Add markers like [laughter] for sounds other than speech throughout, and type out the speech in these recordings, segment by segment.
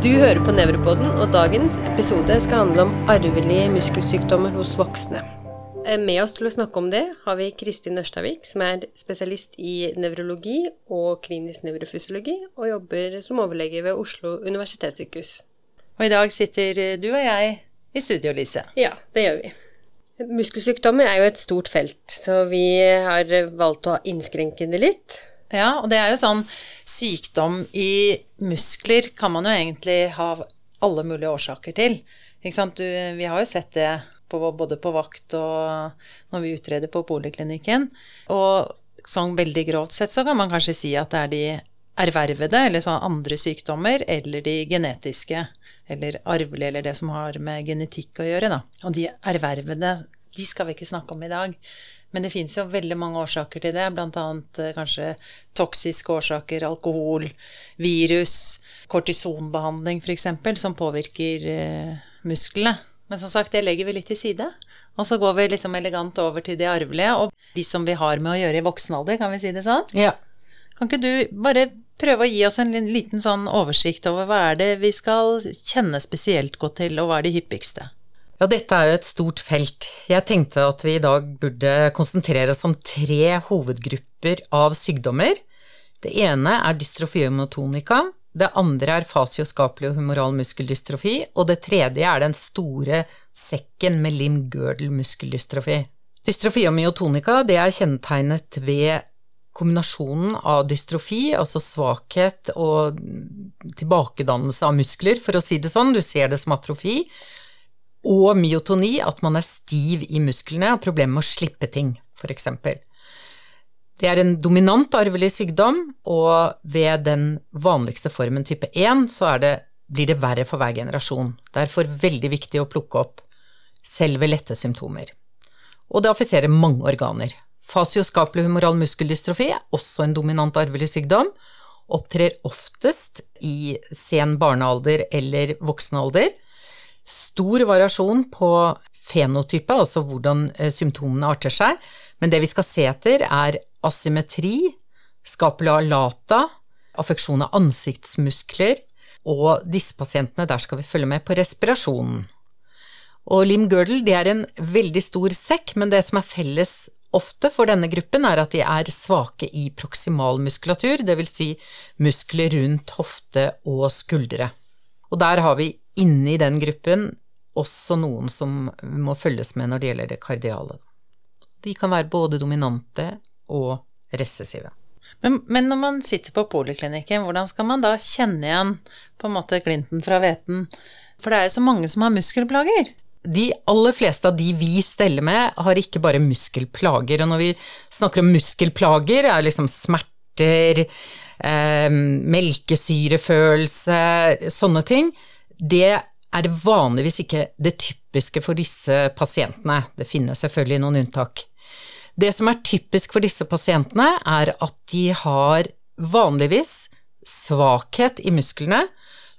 Du hører på Nevropoden, og dagens episode skal handle om arvelige muskelsykdommer hos voksne. Eh, Med oss til å snakke om det har vi Kristin Ørstavik, som er spesialist i nevrologi og klinisk nevrofysiologi, og jobber som overlege ved Oslo universitetssykehus. Og i dag sitter du og jeg i studio, Lise. Ja, det gjør vi. Muskelsykdommer er jo et stort felt, så vi har valgt å innskrenke det litt. Ja, og det er jo sånn sykdom i muskler kan man jo egentlig ha alle mulige årsaker til. Ikke sant? Du, vi har jo sett det på, både på vakt og når vi utreder på poliklinikken. Og sånn veldig grovt sett så kan man kanskje si at det er de ervervede, eller sånn andre sykdommer, eller de genetiske, eller arvelige, eller det som har med genetikk å gjøre, da. Og de ervervede, de skal vi ikke snakke om i dag. Men det fins jo veldig mange årsaker til det, bl.a. Eh, kanskje toksiske årsaker, alkohol, virus, kortisonbehandling f.eks., som påvirker eh, musklene. Men som sagt, det legger vi litt til side. Og så går vi liksom elegant over til det arvelige, og de som vi har med å gjøre i voksen alder, kan vi si det sånn? Ja. Kan ikke du bare prøve å gi oss en liten sånn oversikt over hva er det vi skal kjenne spesielt godt til, og hva er de hyppigste? Ja, dette er jo et stort felt. Jeg tenkte at vi i dag burde konsentrere oss om tre hovedgrupper av sykdommer. Det ene er dystrofiomotonika, det andre er fasioskapelig og humoral muskeldystrofi, og det tredje er den store sekken med lim-girdle-muskeldystrofi. Dystrofiomotonika det er kjennetegnet ved kombinasjonen av dystrofi, altså svakhet og tilbakedannelse av muskler, for å si det sånn, du ser det som atrofi, og myotoni, at man er stiv i musklene og har problemer med å slippe ting, f.eks. Det er en dominant arvelig sykdom, og ved den vanligste formen type 1 så det, blir det verre for hver generasjon. Derfor veldig viktig å plukke opp selve lette symptomer. Og det affiserer mange organer. Fasioskapelig humoral muskeldystrofi er også en dominant arvelig sykdom. Opptrer oftest i sen barnealder eller voksen alder stor variasjon på fenotype, altså hvordan eh, symptomene arter seg, men det vi skal se etter, er asymmetri, scapula lata, affeksjon av ansiktsmuskler, og disse pasientene, der skal vi følge med på respirasjonen. Og lim girdle, det er en veldig stor sekk, men det som er felles ofte for denne gruppen, er at de er svake i proksimal muskulatur, dvs. Si muskler rundt hofte og skuldre. Og der har vi inne i den gruppen også noen som må følges med når det gjelder det kardiale. De kan være både dominante og recessive. Men, men, når man sitter på poliklinikken, hvordan skal man da kjenne igjen på en måte glinten fra hveten? For det er jo så mange som har muskelplager. De aller fleste av de vi steller med, har ikke bare muskelplager. Og når vi snakker om muskelplager, er liksom smerter, eh, melkesyrefølelse, sånne ting det er vanligvis ikke det typiske for disse pasientene. Det finnes selvfølgelig noen unntak. Det som er typisk for disse pasientene, er at de har vanligvis svakhet i musklene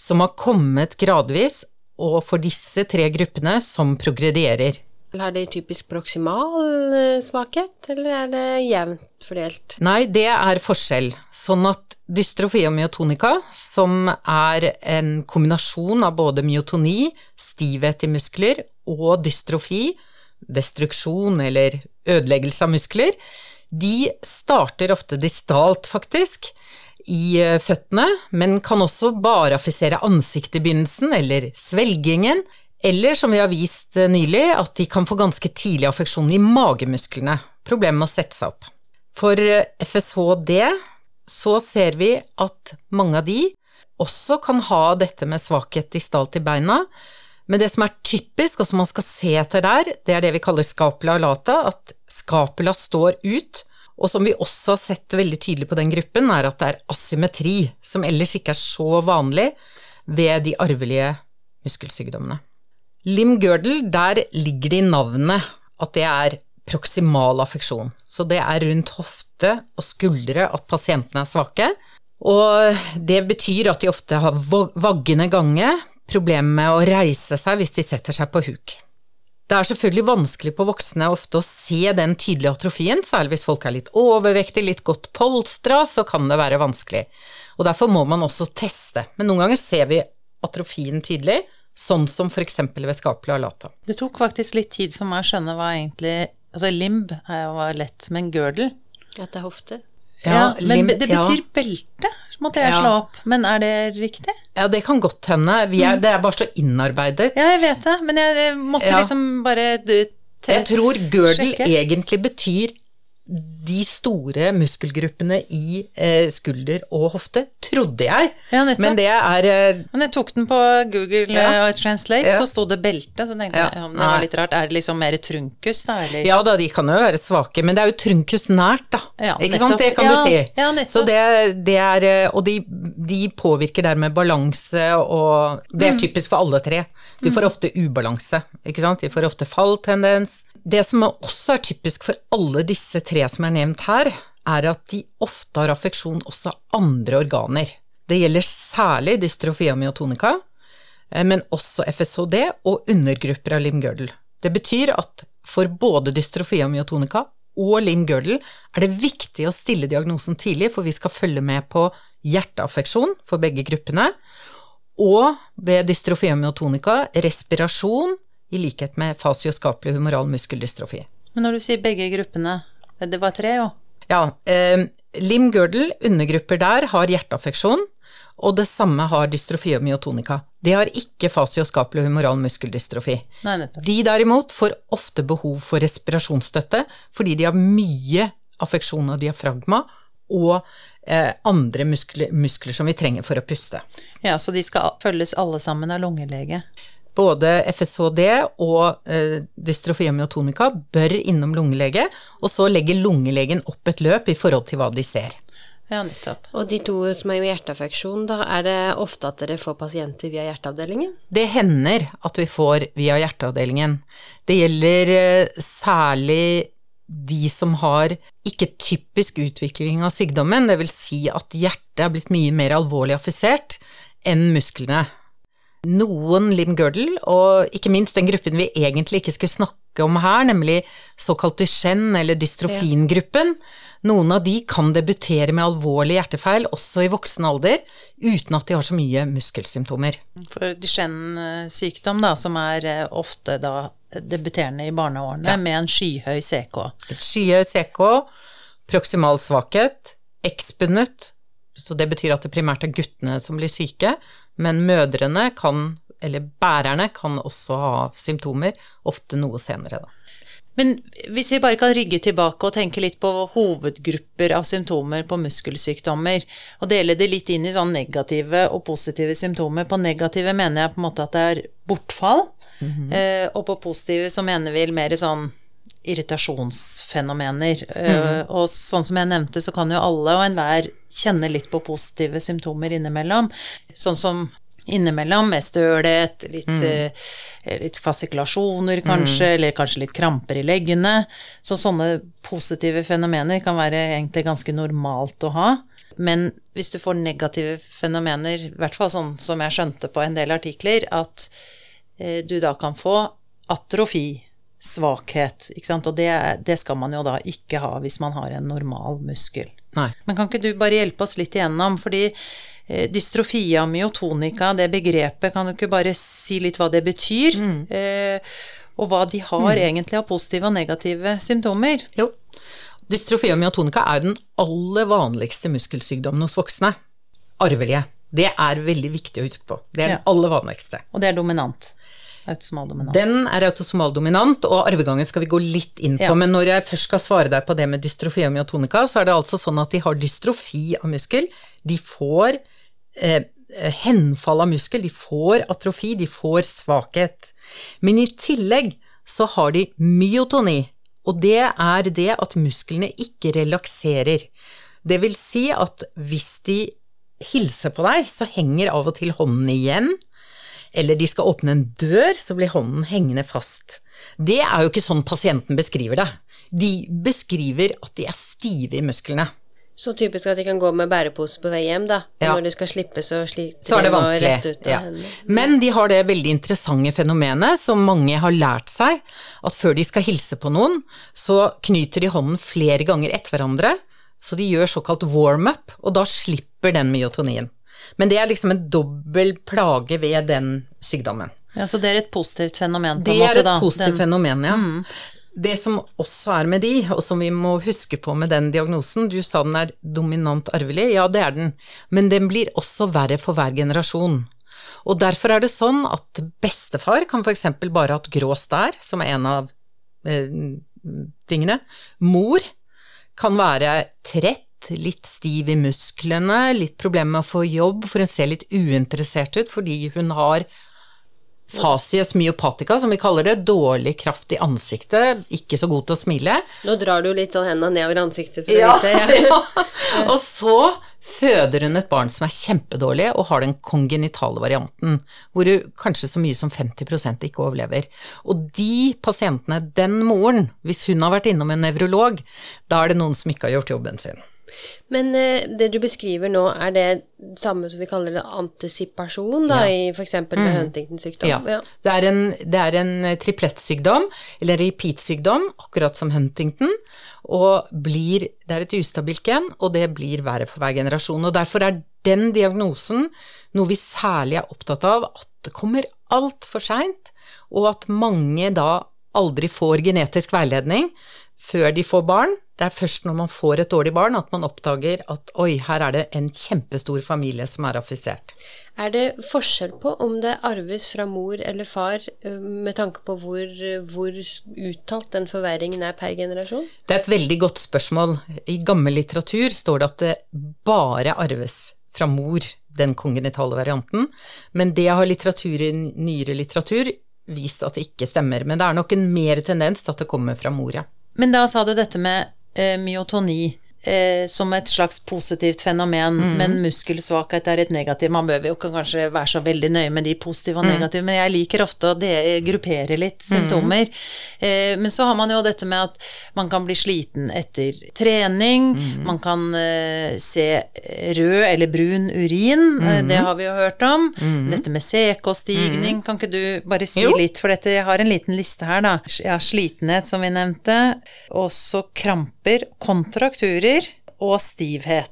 som har kommet gradvis, og for disse tre gruppene som progredierer. Har de typisk proksimal eh, svakhet, eller er det jevnt fordelt? Nei, det er forskjell. Sånn at dystrofi og myotonika, som er en kombinasjon av både myotoni, stivhet i muskler, og dystrofi, destruksjon eller ødeleggelse av muskler, de starter ofte distalt, faktisk, i eh, føttene, men kan også bare affisere ansiktet i begynnelsen, eller svelgingen, eller som vi har vist eh, nylig, at de kan få ganske tidlig affeksjon i magemusklene. Problemet med å sette seg opp. For eh, FSHD så ser vi at mange av de også kan ha dette med svakhet distalt i beina. Men det som er typisk, og som man skal se etter der, det er det vi kaller scapula lata, at scapula står ut. Og som vi også har sett veldig tydelig på den gruppen, er at det er asymmetri, som ellers ikke er så vanlig ved de arvelige muskelsykdommene. Lim girdle, der ligger det i navnet at det er proksimal affeksjon. Så det er rundt hofte og skuldre at pasientene er svake. Og det betyr at de ofte har vaggende gange, problemer med å reise seg hvis de setter seg på huk. Det er selvfølgelig vanskelig på voksne ofte å se den tydelige atrofien, særlig hvis folk er litt overvektige, litt godt polstra, så kan det være vanskelig. Og derfor må man også teste. Men noen ganger ser vi atrofien tydelig, sånn som f.eks. ved skapelig alata. Det tok faktisk litt tid for meg å skjønne hva egentlig Altså limb jo lett, men girdle At det er hofte? Ja, men det betyr ja. belte, måtte jeg Ja. slå opp. Men er det riktig? Ja, det kan godt hende. Vi er, Det er bare så innarbeidet. Ja, jeg vet det, men jeg, måtte Ja. liksom bare d- Jeg tror girdle sjekke. egentlig betyr de store muskelgruppene i eh, skulder og hofte, trodde jeg. Ja. Men det er eh, Men jeg tok den på Google Ja. eh, Translate, Ja. så sto det belte, så tenkte jeg ja, det var litt rart. Er det liksom mer trunkus, da, eller? Ja da, de kan jo være svake, men det er jo trunkus nært, da. Ja, ikke sant? Det kan du si. Så det, det er eh, Og de, de påvirker dermed balanse, og det Mm. er typisk for alle tre. De får ofte ubalanse, ikke sant. De får ofte falltendens. Det som også er typisk for alle disse tre som er nevnt her, er at de ofte har affeksjon også av andre organer. Det gjelder særlig dystrofia myotonica, eh, men også FSHD og undergrupper av limgirdle. Det betyr at for både dystrofia myotonica og limgirdle er det viktig å stille diagnosen tidlig, for vi skal følge med på hjerteaffeksjon for begge gruppene, og ved dystrofia myotonica respirasjon, i likhet med fasioskapelig humoral muskeldystrofi. Men når du sier begge gruppene, det var tre jo. Ja, eh, limgirdle, undergrupper der, har hjerteaffeksjon, og det samme har dystrofi og myotonika. Det har ikke fasioskapelig humoral muskeldystrofi. Nei. De derimot får ofte behov for respirasjonsstøtte fordi de har mye affeksjon av diafragma og eh, andre muskler, muskler som vi trenger for å puste. Ja, så de skal følges alle sammen av lungelege. Både FSHD og eh, myotonica bør innom lungelege, og så legger lungelegen opp et løp i forhold til hva de ser. Ja, nettopp. Og de to som er med hjerteaffeksjon, da er det ofte at dere får pasienter via hjerteavdelingen? Det hender at vi får via hjerteavdelingen. Det gjelder eh, særlig de som har ikke typisk utvikling av sykdommen, det vil si at hjertet er blitt mye mer alvorlig affisert enn musklene. Noen limgirdle, og ikke minst den gruppen vi egentlig ikke skulle snakke om her, nemlig såkalt Duchenne eller dystrofingruppen, noen av de kan debutere med alvorlig hjertefeil også i voksen alder, uten at de har så mye muskelsymptomer. For Duchenne-sykdom, da, som er eh, ofte da debuterende i barneårene Ja. med en skyhøy CK. Skyhøy CK, proksimal svakhet, X-bundet, så det betyr at det primært er guttene som blir syke, men mødrene kan, eller bærerne, kan også ha symptomer, ofte noe senere, da. Men hvis vi bare kan rygge tilbake og tenke litt på hovedgrupper av symptomer på muskelsykdommer, og dele det litt inn i sånn negative og positive symptomer. På negative mener jeg på en måte at det er bortfall, eh, og på positive så mener vi mer sånn irritasjonsfenomener. Eh, og sånn som jeg nevnte, så kan jo alle og enhver kjenne litt på positive symptomer innimellom. Sånn som innimellom med stølhet, litt, eh, litt fasikulasjoner kanskje, eller kanskje litt kramper i leggene. Så sånne positive fenomener kan være egentlig ganske normalt å ha. Men hvis du får negative fenomener, i hvert fall sånn som jeg skjønte på en del artikler, at eh, du da kan få atrofi, svakhet. Og det, det skal man jo da ikke ha hvis man har en normal muskel. Nei. Men kan ikke du bare hjelpe oss litt igjennom, fordi eh, dystrofia myotonica, det begrepet, kan du ikke bare si litt hva det betyr? Eh, og hva de har egentlig av positive og negative symptomer? Jo. Dystrofia myotonica er den aller vanligste muskelsykdommen hos voksne. Arvelige. Det er veldig viktig å huske på. Det er den aller vanligste. Og det er dominant. Den er autosomal dominant, og arvegangen skal vi gå litt inn på. Ja. Men når jeg først skal svare deg på det med dystrofi og myotonika, så er det altså sånn at de har dystrofi av muskel. De får eh, henfall av muskel, de får atrofi, de får svakhet. Men i tillegg så har de myotoni, og det er det at musklene ikke relakserer. Det vil si at hvis de hilser på deg, så henger av og til hånden igjen eller de skal åpne en dør, så blir hånden hengende fast. Det er jo ikke sånn pasienten beskriver det. De beskriver at de er stive i musklene. Så typisk at de kan gå med bærepose på vei hjem, da. Ja. når de skal slippe, så sliter Så er det de rette ut av Ja. hendene. Men de har det veldig interessante fenomenet som mange har lært seg, at før de skal hilse på noen, så knyter de hånden flere ganger etter hverandre, så de gjør såkalt warm-up, og da slipper den myotonien. Men det er liksom en dobbel plage ved den sykdommen. Ja, Så det er et positivt fenomen, på Det en måte, da. Det er et positivt Den- fenomen, ja. Det som også er med de, og som vi må huske på med den diagnosen, du sa den er dominant arvelig, ja det er den, men den blir også verre for hver generasjon. Og derfor er det sånn at bestefar kan f.eks. bare ha hatt grå stær, som er en av eh, tingene. Mor kan være trett, litt stiv i musklene, litt problemer med å få jobb, for hun ser litt uinteressert ut fordi hun har fasies myopatica, som vi kaller det, dårlig kraft i ansiktet, ikke så god til å smile. Nå drar du litt sånn hendene nedover ansiktet for å vise. [laughs] ja. Og så føder hun et barn som er kjempedårlig og har den kongenitale varianten, hvor kanskje så mye som 50% ikke overlever. Og de pasientene, den moren, hvis hun har vært innom en nevrolog, da er det noen som ikke har gjort jobben sin. Men eh, det du beskriver nå, er det samme som vi kaller det antisipasjon, da, Ja. i f.eks. ved Huntingtons sykdom? Ja. Det er en, det er en triplettsykdom, eller repeat-sykdom, akkurat som Huntington, og blir, det er et ustabilt gen, og det blir verre for hver generasjon. Og derfor er den diagnosen noe vi særlig er opptatt av, at det kommer altfor seint, og at mange da aldri får genetisk veiledning før de får barn. Det er først når man får et dårlig barn at man oppdager at oi, her er det en kjempestor familie som er affisert. Er det forskjell på om det arves fra mor eller far, eh, med tanke på hvor, hvor uttalt den forverringen er per generasjon? Det er et veldig godt spørsmål. I gammel litteratur står det at det bare arves fra mor, den kongenitale varianten, men det har litteratur i nyere litteratur vist at det ikke stemmer. Men det er nok en mer tendens til at det kommer fra mor, ja. Men da sa du dette med myotoni eh, som et slags positivt fenomen, men muskelsvakhet er et negativt. Man bør jo ikke kanskje være så veldig nøye med de positive og negative, men jeg liker ofte å de- gruppere litt symptomer. Eh, men så har man jo dette med at man kan bli sliten etter trening, man kan eh, se rød eller brun urin, eh, det har vi jo hørt om. Dette med CK-stigning, kan ikke du bare si Jo. litt, for dette, jeg har en liten liste her, da. Ja, slitenhet, som vi nevnte, også kramper, kontrakturer og stivhet.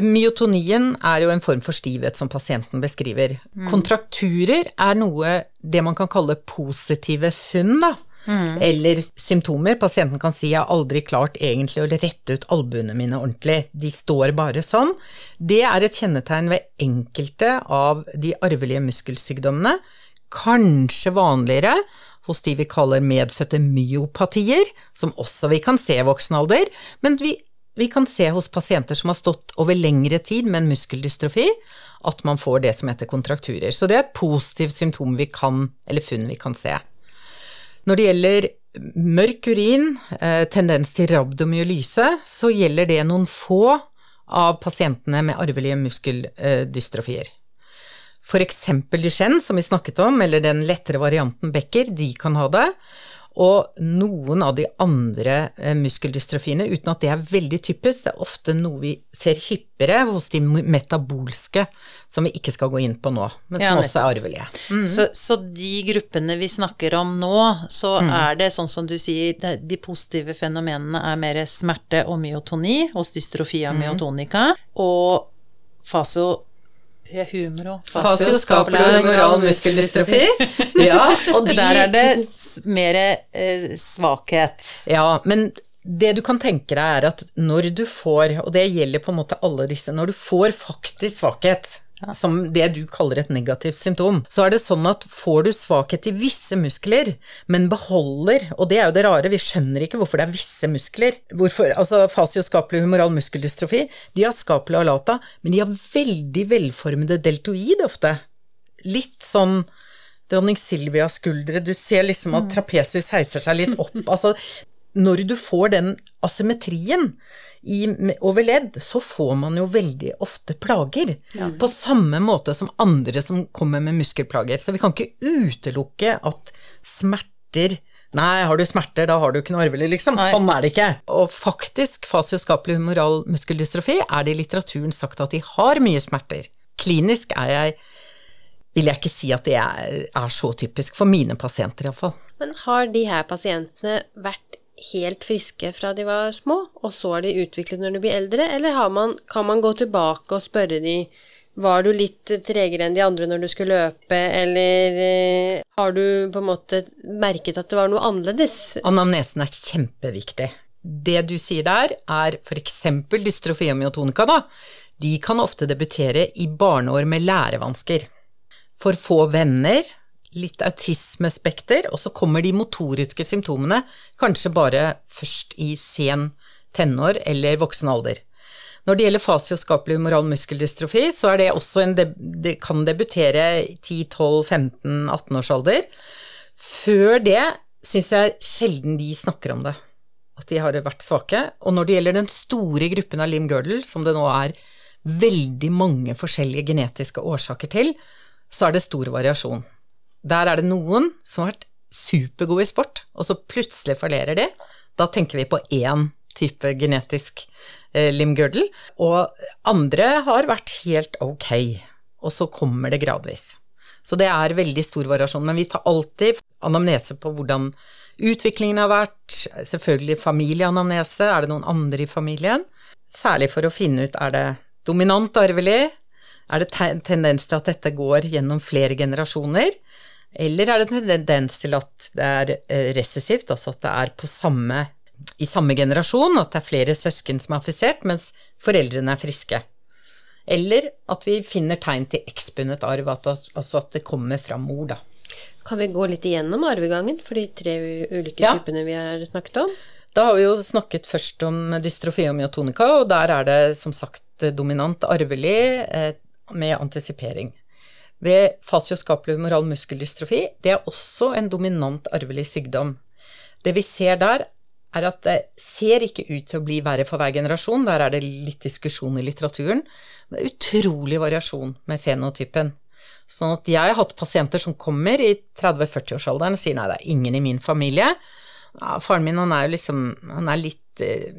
Myotonien er jo en form for stivhet som pasienten beskriver. Kontrakturer er noe det man kan kalle positive funn, da. Eller symptomer. Pasienten kan si 'jeg har aldri klart egentlig å rette ut albuene mine ordentlig', de står bare sånn. Det er et kjennetegn ved enkelte av de arvelige muskelsykdommene. Kanskje vanligere hos de vi kaller medfødte myopatier, som også vi kan se i voksen alder, men vi vi kan se hos pasienter som har stått over lengre tid med en muskeldystrofi, at man får det som heter kontrakturer. Så det er et positivt symptom vi kan, eller funn vi kan se. Når det gjelder mørk urin, eh, tendens til rabdomyolyse, så gjelder det noen få av pasientene med arvelige muskeldystrofier. Eksempel Duchenne, som vi snakket om, eller den lettere varianten Becker, de kan ha det. Og noen av de andre eh, muskeldystrofiene, uten at det er veldig typisk, det er ofte noe vi ser hyppigere hos de metabolske, som vi ikke skal gå inn på nå, men som Ja, også er arvelige. Så, så de gruppene vi snakker om nå, så er det sånn som du sier, de positive fenomenene er mer smerte og myotoni hos dystrofia myotonica, og faso ja, humero. Fasioskapulohumeral muskeldystrofi. Ja, [laughs] og de Der er det mer eh, svakhet. Ja, men det du kan tenke deg er at når du får, og det gjelder på en måte alle disse, når du får faktisk svakhet, som det du kaller et negativt symptom, så er det sånn at får du svakhet i visse muskler, men beholder, og det er jo det rare, vi skjønner ikke hvorfor det er visse muskler, hvorfor, altså fasioskapulohumeral muskeldystrofi, de har skapelig alata, men de har veldig velformede deltoid ofte. Litt sånn dronning Silvias skuldre, du ser liksom at trapesus heiser seg litt opp, altså når du får den asymmetrien i, over ledd, så får man jo veldig ofte plager. På samme måte som andre som kommer med muskelplager. Så vi kan ikke utelukke at smerter Nei, har du smerter, da har du ikke noe arvelig, liksom. Nei. Sånn er det ikke. Og faktisk, fasioskapelig humoral muskeldystrofi er det i litteraturen sagt at de har mye smerter. Klinisk er jeg vil jeg ikke si at det er, er så typisk, for mine pasienter iallfall. Men har de her pasientene vært helt friske fra de var små, og så er de utviklet når de blir eldre, eller man, kan man gå tilbake og spørre de Var du litt tregere enn de andre når du skulle løpe, eller eh, har du på en måte merket at det var noe annerledes? Anamnesen er kjempeviktig. Det du sier der, er f.eks. dystrofi og myotonika, da. De kan ofte debutere i barneår med lærevansker. For få venner, litt autismespekter, og så kommer de motoriske symptomene kanskje bare først i sen tenår eller voksen alder. Når det gjelder fasioskapelig moral muskeldystrofi, så er det en det kan debutere 10-12-15-18 års alder. Før det syns jeg sjelden de snakker om det, at de har vært svake. Og når det gjelder den store gruppen av lim-girdle, som det nå er veldig mange forskjellige genetiske årsaker til, så er det stor variasjon. Der er det noen som har vært supergode i sport, og så plutselig fallerer de. Da tenker vi på én type genetisk eh, limgirdle, og andre har vært helt ok, og så kommer det gradvis. Så det er veldig stor variasjon, men vi tar alltid anamnese på hvordan utviklingen har vært, selvfølgelig familieanamnese, er det noen andre i familien? Særlig for å finne ut er det dominant arvelig, er det tendens til at dette går gjennom flere generasjoner? Eller er det en tendens til at det er resessivt, recessivt, altså at det er samme, i samme generasjon, at det er flere søsken som er affisert, mens foreldrene er friske? Eller at vi finner tegn til ekspunnet arv, altså at det kommer fra mor, da. Kan vi gå litt igjennom arvegangen for de tre ulike ja. typene vi har snakket om? Da har vi jo snakket først om dystrofi og myotonika, og der er det som sagt dominant arvelig eh, med antisipering ved fasioskapelig moral muskeldystrofi, det er også en dominant arvelig sykdom. Det vi ser der, er at det ser ikke ut til å bli verre for hver generasjon, der er det litt diskusjon i litteraturen. Men utrolig variasjon med fenotypen. Sånn at jeg har hatt pasienter som kommer i 30-40-årsalderen og sier nei, det er ingen i min familie. Ja, faren min han er jo liksom Han er litt eh,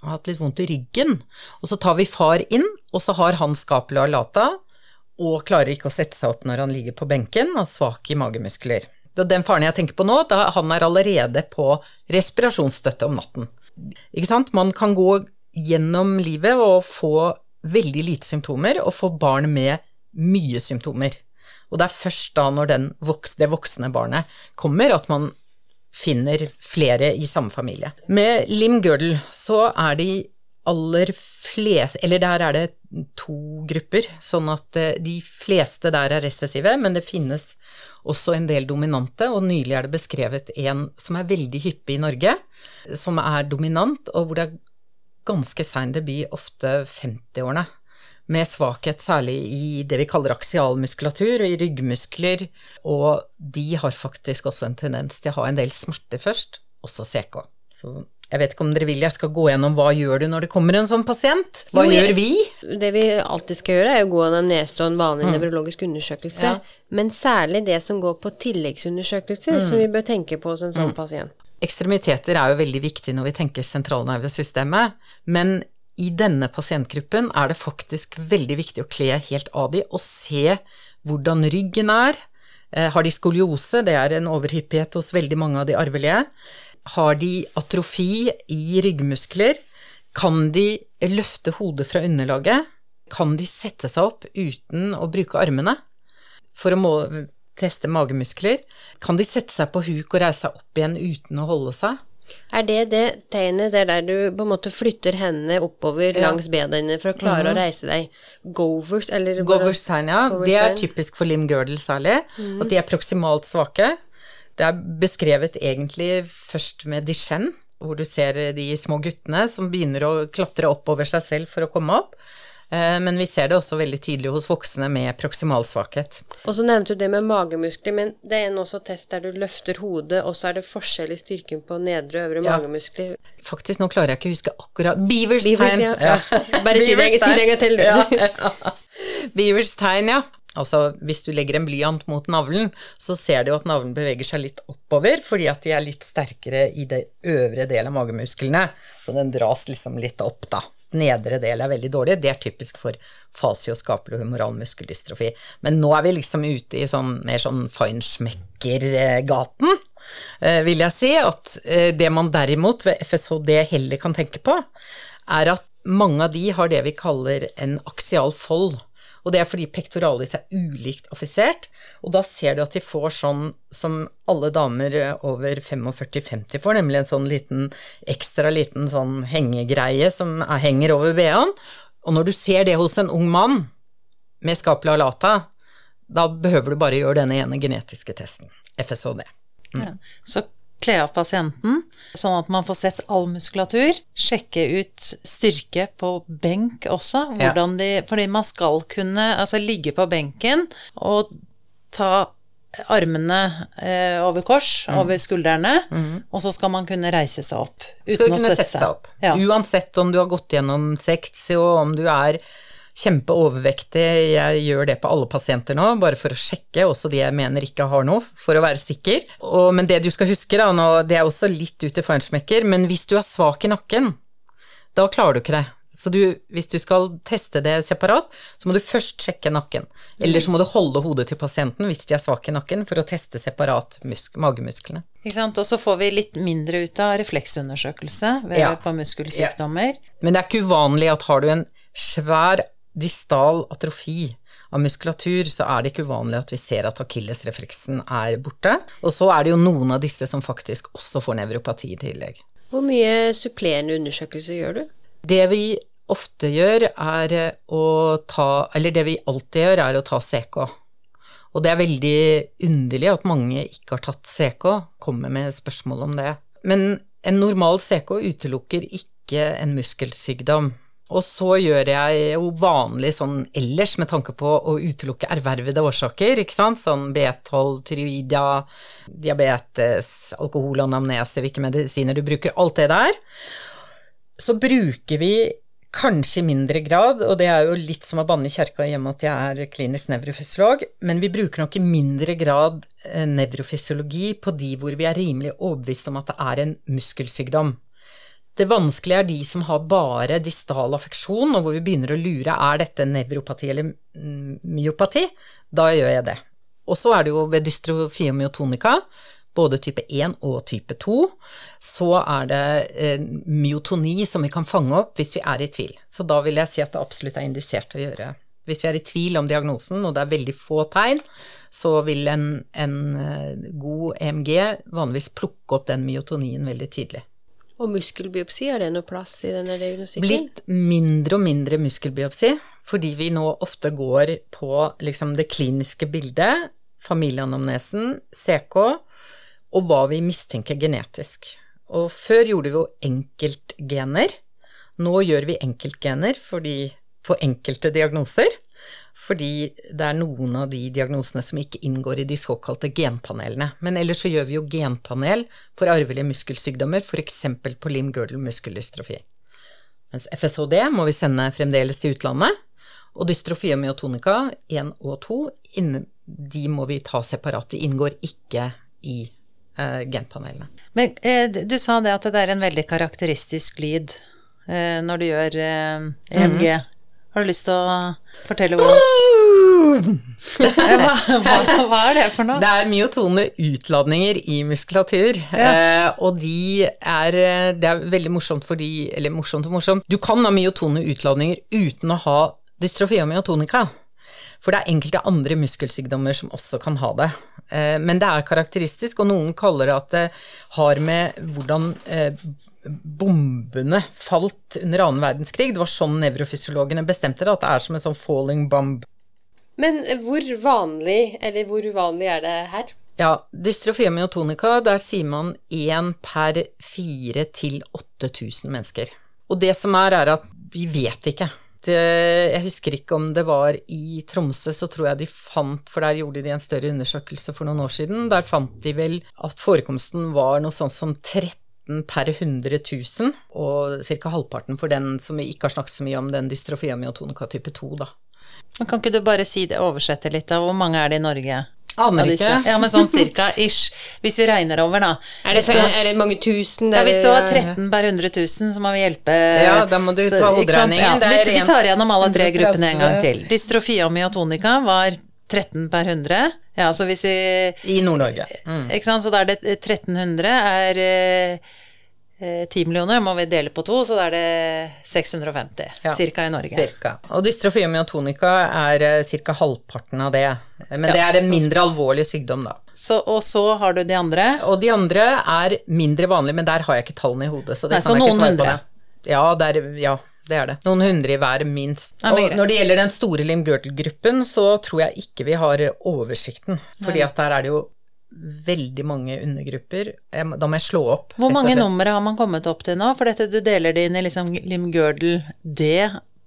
har hatt litt vondt i ryggen. Og så tar vi far inn, og så har han skapelig alata og klarer ikke å sette seg opp når han ligger på benken, og svak i magemuskler. Den faren jeg tenker på nå, han er allerede på respirasjonsstøtte om natten. Ikke sant? Man kan gå gjennom livet og få veldig lite symptomer, og få barn med mye symptomer. Og det er først da når voks, det voksne barnet kommer, at man finner flere i samme familie. Med lim-girdle så er de aller fleste Eller der er det to grupper, sånn at eh, de fleste der er recessive, men det finnes også en del dominante, og nylig er det beskrevet en som er veldig hyppig i Norge, som er dominant, og hvor det er ganske sein debut, ofte 50-årene, med svakhet særlig i det vi kaller aksialmuskulatur, i ryggmuskler, og de har faktisk også en tendens til å ha en del smerte først, også CK. Så jeg vet ikke om dere vil jeg skal gå gjennom hva gjør du når det kommer en sånn pasient? Hva jo, gjør vi? Det vi alltid skal gjøre, er å gå gjennom nese og en vanlig mm. nevrologisk undersøkelse. Ja. Men særlig det som går på tilleggsundersøkelser, mm. som vi bør tenke på hos en sånn mm. pasient. Ekstremiteter er jo veldig viktig når vi tenker sentralnervesystemet, men i denne pasientgruppen er det faktisk veldig viktig å kle helt av de og se hvordan ryggen er. Eh, har de skoliose? Det er en overhyppighet hos veldig mange av de arvelige. Har de atrofi i ryggmuskler? Kan de løfte hodet fra underlaget? Kan de sette seg opp uten å bruke armene for å teste magemuskler? Kan de sette seg på huk og reise seg opp igjen uten å holde seg? Er det det tegnet der, der du på en måte flytter hendene oppover ja. langs bedene for å klare mm -hmm. å reise deg? Govers, eller Govers tegn, ja. Govers det er typisk for lim girdle særlig. Mm. At de er proksimalt svake. Det er beskrevet egentlig først med Duchenne, hvor du ser de små guttene som begynner å klatre oppover seg selv for å komme opp. Eh, men vi ser det også veldig tydelig hos voksne med proksimalsvakhet. Og så nevnte du det med magemuskler, men det er en også test der du løfter hodet, og så er det forskjell i styrken på nedre og øvre ja. magemuskler. Faktisk, nå klarer jeg ikke å huske akkurat Beavers tegn! Ja. Ja. Bare si det en gang til, du. [laughs] Beavers tegn, ja. Altså hvis du legger en blyant mot navlen, så ser du at navlen beveger seg litt oppover fordi at de er litt sterkere i det øvre delen av magemusklene. Så den dras liksom litt opp, da. Nedre del er veldig dårlig. Det er typisk for fasioskapelig humoral muskeldystrofi. Men nå er vi liksom ute i sånn mer sånn feinschmecker-gaten, eh, vil jeg si. At eh, det man derimot ved FSHD heller kan tenke på, er at mange av de har det vi kaller en aksial fold Og det er fordi pektorallys er ulikt affisert, og da ser du at de får sånn som alle damer over 45-50 får, nemlig en sånn liten, ekstra liten sånn hengegreie som er, henger over BH-en. Og når du ser det hos en ung mann med scapula lata, da behøver du bare gjøre denne ene genetiske testen, FSHD. Mm. Ja. Så kle av pasienten, sånn at man får sett all muskulatur. Sjekke ut styrke på benk også, hvordan de Fordi man skal kunne altså ligge på benken og ta armene eh, over kors, mm. over skuldrene, mm. og så skal man kunne reise seg opp uten å sette seg opp. Ja. Uansett om du har gått gjennom sex, og om du er kjempeovervektig. Jeg gjør det på alle pasienter nå, bare for å sjekke, også de jeg mener ikke har noe, for å være sikker. Og, men det du skal huske, da, nå, det er også litt ut i feinschmecker, men hvis du er svak i nakken, da klarer du ikke det. Så du, hvis du skal teste det separat, så må du først sjekke nakken. Eller så må du holde hodet til pasienten hvis de er svake i nakken, for å teste separat magemusklene. Ikke sant. Og så får vi litt mindre ut av refleksundersøkelse ved, ja. på muskelsykdommer. Ja. Men det er ikke uvanlig at har du en svær distal atrofi av muskulatur, så er det ikke uvanlig at vi ser at akillesrefleksen er borte. Og så er det jo noen av disse som faktisk også får nevropati i tillegg. Hvor mye supplerende undersøkelser gjør du? Det vi ofte gjør, er å ta Eller det vi alltid gjør, er å ta CK. Og det er veldig underlig at mange ikke har tatt CK, kommer med spørsmål om det. Men en normal CK utelukker ikke en muskelsykdom. Og så gjør jeg jo vanlig sånn ellers med tanke på å utelukke ervervede årsaker, ikke sant, sånn B12, tyroidia, diabetes, alkohol, anamnese, hvilke medisiner du bruker, alt det der. Så bruker vi kanskje i mindre grad, og det er jo litt som å banne i kjerka hjemme at jeg er klinisk nevrofysiolog, men vi bruker nok i mindre grad eh, nevrofysiologi på de hvor vi er rimelig overbevist om at det er en muskelsykdom. Det vanskelige er de som har bare distal affeksjon, og hvor vi begynner å lure er dette nevropati eller myopati. Da gjør jeg det. Og så er det jo ved dystrofi og myotonika, både type 1 og type 2, så er det eh, myotoni som vi kan fange opp hvis vi er i tvil. Så da vil jeg si at det absolutt er indisert å gjøre. Hvis vi er i tvil om diagnosen, og det er veldig få tegn, så vil en, en eh, god EMG vanligvis plukke opp den myotonien veldig tydelig. Og muskelbiopsi, er det noe plass i denne diagnostikken? Blitt mindre og mindre muskelbiopsi, fordi vi nå ofte går på liksom det kliniske bildet, familieanamnesen, CK, og hva vi mistenker genetisk. Og før gjorde vi jo enkeltgener. Nå gjør vi enkeltgener for enkelte diagnoser fordi det er noen av de diagnosene som ikke inngår i de såkalte genpanelene. Men ellers så gjør vi jo genpanel for arvelige muskelsykdommer, f.eks. på limgirdle muskeldystrofi. Mens FSHD må vi sende fremdeles til utlandet, og dystrofi og myotonika 1 og 2, de må vi ta separat. De inngår ikke i eh, genpanelene. Men eh, du sa det at det er en veldig karakteristisk lyd eh, når du gjør EMG. Eh, mm -hmm. Har du lyst til å fortelle hvordan [laughs] hva, hva, hva, er det for noe? Det er myotone utladninger i muskulatur. Ja. Eh, og de er eh, Det er veldig morsomt fordi Eller morsomt og morsomt. Du kan ha myotone utladninger uten å ha dystrofia myotonica. For det er enkelte andre muskelsykdommer som også kan ha det. Eh, men det er karakteristisk, og noen kaller det at det har med hvordan eh, bombene falt under annen verdenskrig. Det var sånn nevrofysiologene bestemte det, at det er som en sånn falling bomb. Men hvor vanlig, eller hvor uvanlig er det her? Ja, dystrofia myotonica, der sier man én per fire til 8000 mennesker. Og det som er, er at vi vet ikke. Det, jeg husker ikke om det var i Tromsø, så tror jeg de fant, for der gjorde de en større undersøkelse for noen år siden, der fant de vel at forekomsten var noe sånt som 13 15 per 100 000, og ca. halvparten for den som vi ikke har snakket så mye om, den dystrofiamyotonika type 2, da. Men kan ikke du bare si det, oversette litt av hvor mange er det i Norge? Aner ikke. Ja, men sånn cirka ish. Hvis vi regner over, da. Er det, så, er det mange tusen? Ja, hvis det var 13 per 100 000, så må vi hjelpe Ja, da må du ta hoderegningen. Ja, vi, vi, tar igjennom alle tre gruppene en gang til. Dystrofia myotonica var 13 per 100. Ja, så hvis vi I Nord-Norge. Mm. Ikke sant, så da er det 1300 er eh, 10 millioner, må vi dele på to, så da er det 650 Ja, cirka i Norge. Cirka. Og dystrofi og myotonika er uh, ca. halvparten av det. Men Ja. det er en mindre alvorlig sykdom, da. Så, og så har du de andre. Og de andre er mindre vanlige, men der har jeg ikke tallene i hodet. Så det Nei, kan så jeg ikke svare på det. Ja, det er, ja, det er det. Noen hundre i hver, minst. Nei, og når det gjelder den store limb-girdle-gruppen, så tror jeg ikke vi har oversikten. Fordi at der er det jo veldig mange undergrupper. Jeg Da må jeg slå opp. Hvor mange numre har man kommet opp til nå? For dette, du deler det inn i liksom limgirdle D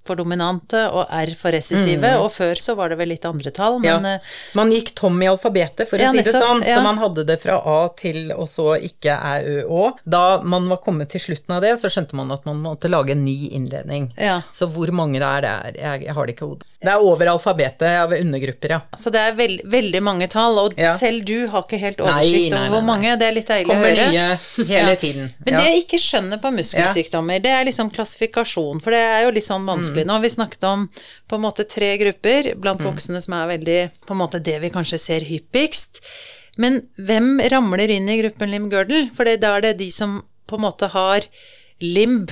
for dominante og R for resessive, og før så var det vel litt andre tall, men Mm. ja. eh, Man gikk tom i alfabetet, for å Ja, si det nettopp, sånn. ja. Så man hadde det fra A til og så ikke æ, ø, å. Da man var kommet til slutten av det, så skjønte man at man måtte lage en ny innledning. Så hvor mange det er, det er jeg, jeg har det ikke i hodet. Det er over alfabetet av undergrupper, ja. Så det er veld, veldig mange tall, og Ja. selv du har ikke helt oversikt over hvor mange. Det er litt deilig å høre. Kommer nye hele Ja. tiden. Men det jeg ikke skjønner på muskelsykdommer, det er liksom klassifikasjon, for det er jo litt sånn vanskelig. Nå har vi snakket om på en måte tre grupper blant voksne som er veldig på en måte det vi kanskje ser hyppigst. Men hvem ramler inn i gruppen limb-girdle? For da er det de som på en måte har limb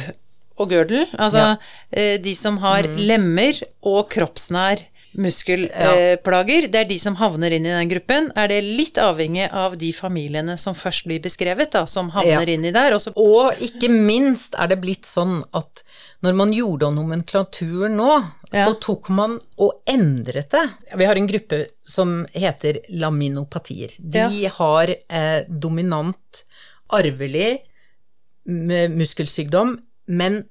og girdle, altså eh, de som har lemmer og kroppsnær muskelplager, det er de som havner inn i den gruppen. Er det litt avhengig av de familiene som først blir beskrevet, da, som havner Ja. inn i der? Og Og ikke minst er det blitt sånn at når man gjorde om nomenklaturen nå, Ja. så tok man og endret det. Vi har en gruppe som heter laminopatier. De har eh, dominant arvelig muskelsykdom, men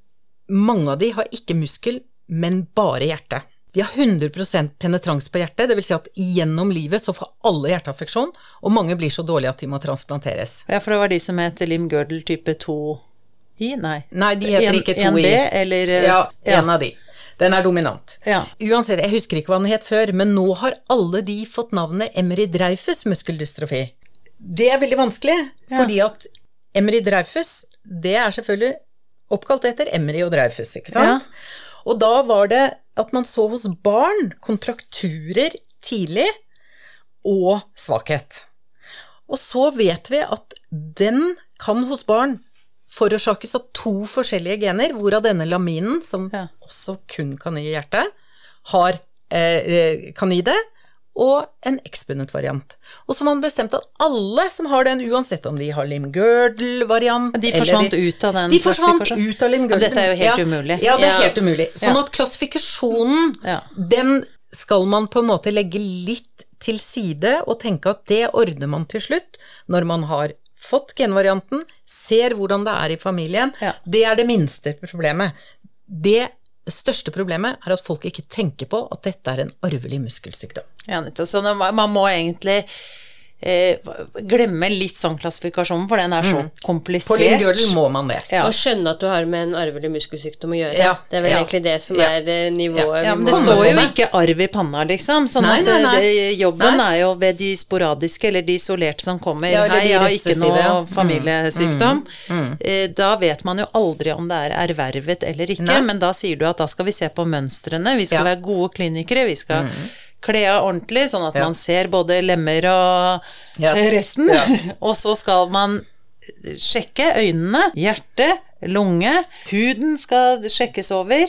mange av de har ikke muskel, men bare hjerte. De har 100% penetrans på hjertet, dvs. Si at gjennom livet så får alle hjerteaffeksjon, og mange blir så dårlige at de må transplanteres. Ja, for det var de som het limb-girdle type 2i? Nei. Nei, de heter En- ikke 1B, 2i. eller eh, Ja, en av de. Den er dominant. Ja. Uansett, jeg husker ikke hva den het før, men nå har alle de fått navnet Emery Dreifus muskeldystrofi. Det er veldig vanskelig, fordi at Emery Dreifus, det er selvfølgelig oppkalt etter Emry og Dreyfus, ikke sant? Og da var det at man så hos barn kontrakturer tidlig og svakhet. Og så vet vi at den kan hos barn forårsakes av to forskjellige gener, hvorav denne laminen, som Ja. også kun kan gi hjerte, har, eh, kan gi det, og en X-bundet variant. Og så har man bestemt at alle som har den, uansett om de har limb-girdle-variant De forsvant ut av den De forsvant ut av limb-girdle. Dette er jo helt ja. umulig. Ja, det er Ja. helt umulig. Sånn at klassifikasjonen, Ja. den skal man på en måte legge litt til side og tenke at det ordner man til slutt når man har fått genvarianten, ser hvordan det er i familien. Ja. Det er det minste problemet. Det største problemet er at folk ikke tenker på at dette er en arvelig muskelsykdom. Ja, nettopp. Så man må egentlig eh, glemme litt sånn klassifikasjonen, for den er så mm. komplisert. limb-girdle må man det. Ja. Og skjønne at du har med en arvelig muskelsykdom å gjøre. Ja, Det er vel ja, egentlig det som er eh, nivået Ja, men det står jo ikke arv i panna, liksom. Sånn Nei, at nei, nei. eh, Det, jobben Nei. er jo ved de sporadiske eller de isolerte som kommer. Ja, eller Hei, jeg har ikke noe ja. Mm. familiesykdom. Eh, Da vet man jo aldri om det er ervervet eller ikke, Nei. men da sier du at da skal vi se på mønstrene. Vi skal Ja. Mm. være gode klinikere. Vi skal kle av ordentlig, sånn at Ja. man ser både lemmer og Ja. [laughs] resten. Ja. [laughs] og så skal man sjekke øynene, hjertet, lunge. Huden skal sjekkes over.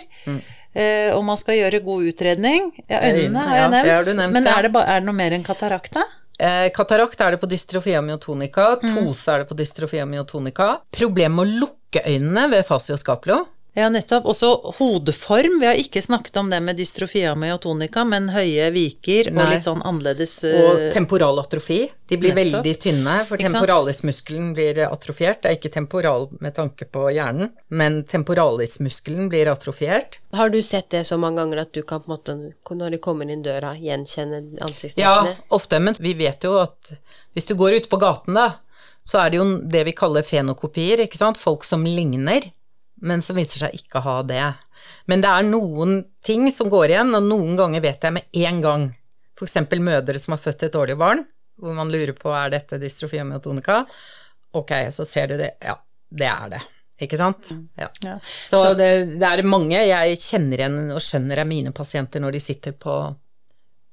Eh, og man skal gjøre god utredning. Ja, øynene har jeg nevnt. nevnt, men er det, ba, er det noe mer enn katarakt, da? Eh, katarakt er det på dystrofia myotonica, tose er det på dystrofia myotonica. Problem med å lukke øynene ved fasioskaplo. Ja, nettopp. Også hodeform. Vi har ikke snakket om det med dystrofia myotonica, men høye viker og Nei. litt sånn annerledes Og temporal temporalatrofi. De blir nettopp. veldig tynne, for temporalismuskelen blir atrofiert. Det er ikke temporal med tanke på hjernen, men temporalismuskelen blir atrofiert. Har du sett det så mange ganger at du kan på en måte, når de kommer inn døra, gjenkjenne Ja, ofte, men vi vet jo at hvis du går ute på gaten, da, så er det jo det vi kaller fenokopier, ikke sant? Folk som ligner, men som viser seg ikke å ha det. Men det er noen ting som går igjen, og noen ganger vet jeg med en gang. Eksempel mødre som har født et dårlig barn, hvor man lurer på er dette dystrofi og myotonika. Ok, så ser du det. Ja, det er det. Ikke sant? Ja. Ja. Så, det, det er mange jeg kjenner igjen og skjønner er mine pasienter når de sitter på,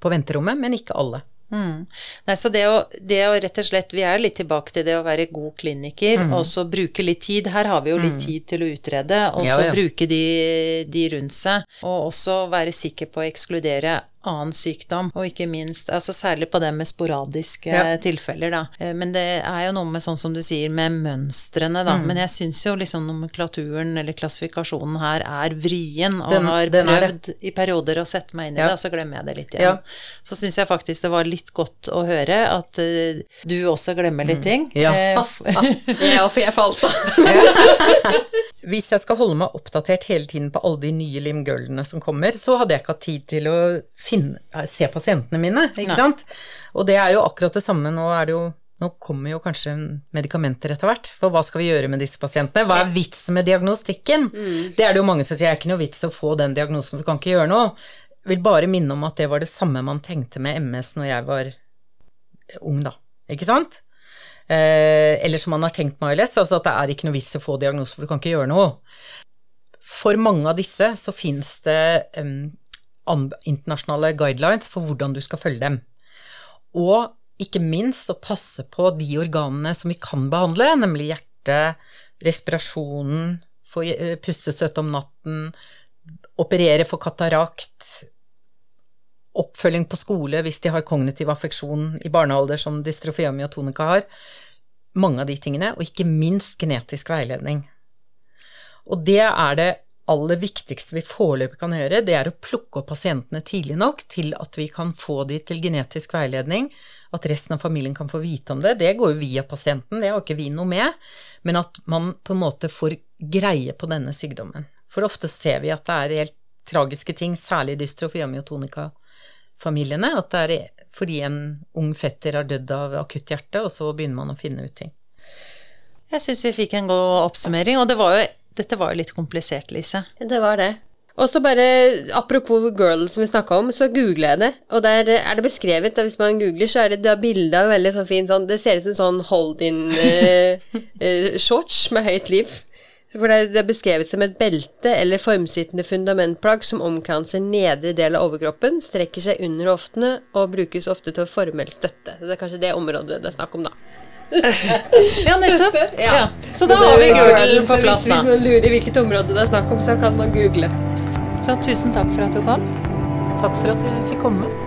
på venterommet, men ikke alle. Mm. Nei, så det å, det å, rett og slett Vi er litt tilbake til det å være god kliniker, mm. og så bruke litt tid. Her har vi jo litt mm. tid til å utrede, og så ja, ja. bruke de, de rundt seg. Og også være sikker på å ekskludere annen sykdom, og ikke minst altså Særlig på det med sporadiske ja. tilfeller, da. Eh, men det er jo noe med sånn som du sier, med mønstrene, da. Mm. Men jeg syns jo liksom nomenklaturen eller klassifikasjonen her er vrien, og den, har prøvd i perioder å sette meg inn i ja. det, og så glemmer jeg det litt igjen. Ja. Så syns jeg faktisk det var litt godt å høre at uh, du også glemmer litt mm. ting. Ja. ja, for jeg falt av. [laughs] Hvis jeg skal holde meg oppdatert hele tiden på alle de nye limgirlene som kommer, så hadde jeg ikke hatt tid til å finne, eh, se pasientene mine, ikke Nei. sant? Og det er jo akkurat det samme. Nå er det jo nå kommer jo kanskje medikamenter etter hvert, for hva skal vi gjøre med disse pasientene? Hva er vitsen med diagnostikken? Mm. Det er det jo mange som sier, det er ikke noe vits å få den diagnosen, du kan ikke gjøre noe. Jeg vil bare minne om at det var det samme man tenkte med MS når jeg var ung, da. Ikke sant? Eh, eller som man har tenkt med ALS, altså at det er ikke noe vits å få diagnose, for du kan ikke gjøre noe. For mange av disse så fins det um, internasjonale guidelines for hvordan du skal følge dem. Og ikke minst å passe på de organene som vi kan behandle, nemlig hjertet, respirasjonen, få eh, pustestøtte om natten, operere for katarakt, oppfølging på skole hvis de har kognitiv affeksjon i barnealder, som dystrofia myotonica har. Mange av de tingene, og ikke minst genetisk veiledning. Og det er det aller viktigste vi foreløpig kan gjøre, det er å plukke opp pasientene tidlig nok til at vi kan få de til genetisk veiledning, at resten av familien kan få vite om det. Det går jo via pasienten, det har ikke vi noe med, men at man på en måte får greie på denne sykdommen. For ofte ser vi at det er helt tragiske ting, særlig dystrofi og myotonika-familiene, At det er fordi en ung fetter har dødd av akutt hjerte, og så begynner man å finne ut ting. Jeg syns vi fikk en god oppsummering, og det var jo, dette var jo litt komplisert, Lise. Det var det. Og så bare, apropos girl som vi snakka om, så googler jeg det, og der er det beskrevet, hvis man googler, så er det da bilde av veldig sånn fin sånn Det ser ut som sånn hold-in-shorts [laughs] uh, uh, med høyt liv. For det er beskrevet som et belte eller formsittende fundamentplagg som omkranser nedre del av overkroppen, strekker seg under hoftene og brukes ofte til formell støtte. Det er kanskje det området det er snakk om, da. Ja, nettopp. Ja. Ja. Så da har vi Google på plass, da. Hvis noen lurer hvilket område det er snakk om, så kan man google. Så tusen takk for at du kom. Takk for at jeg fikk komme.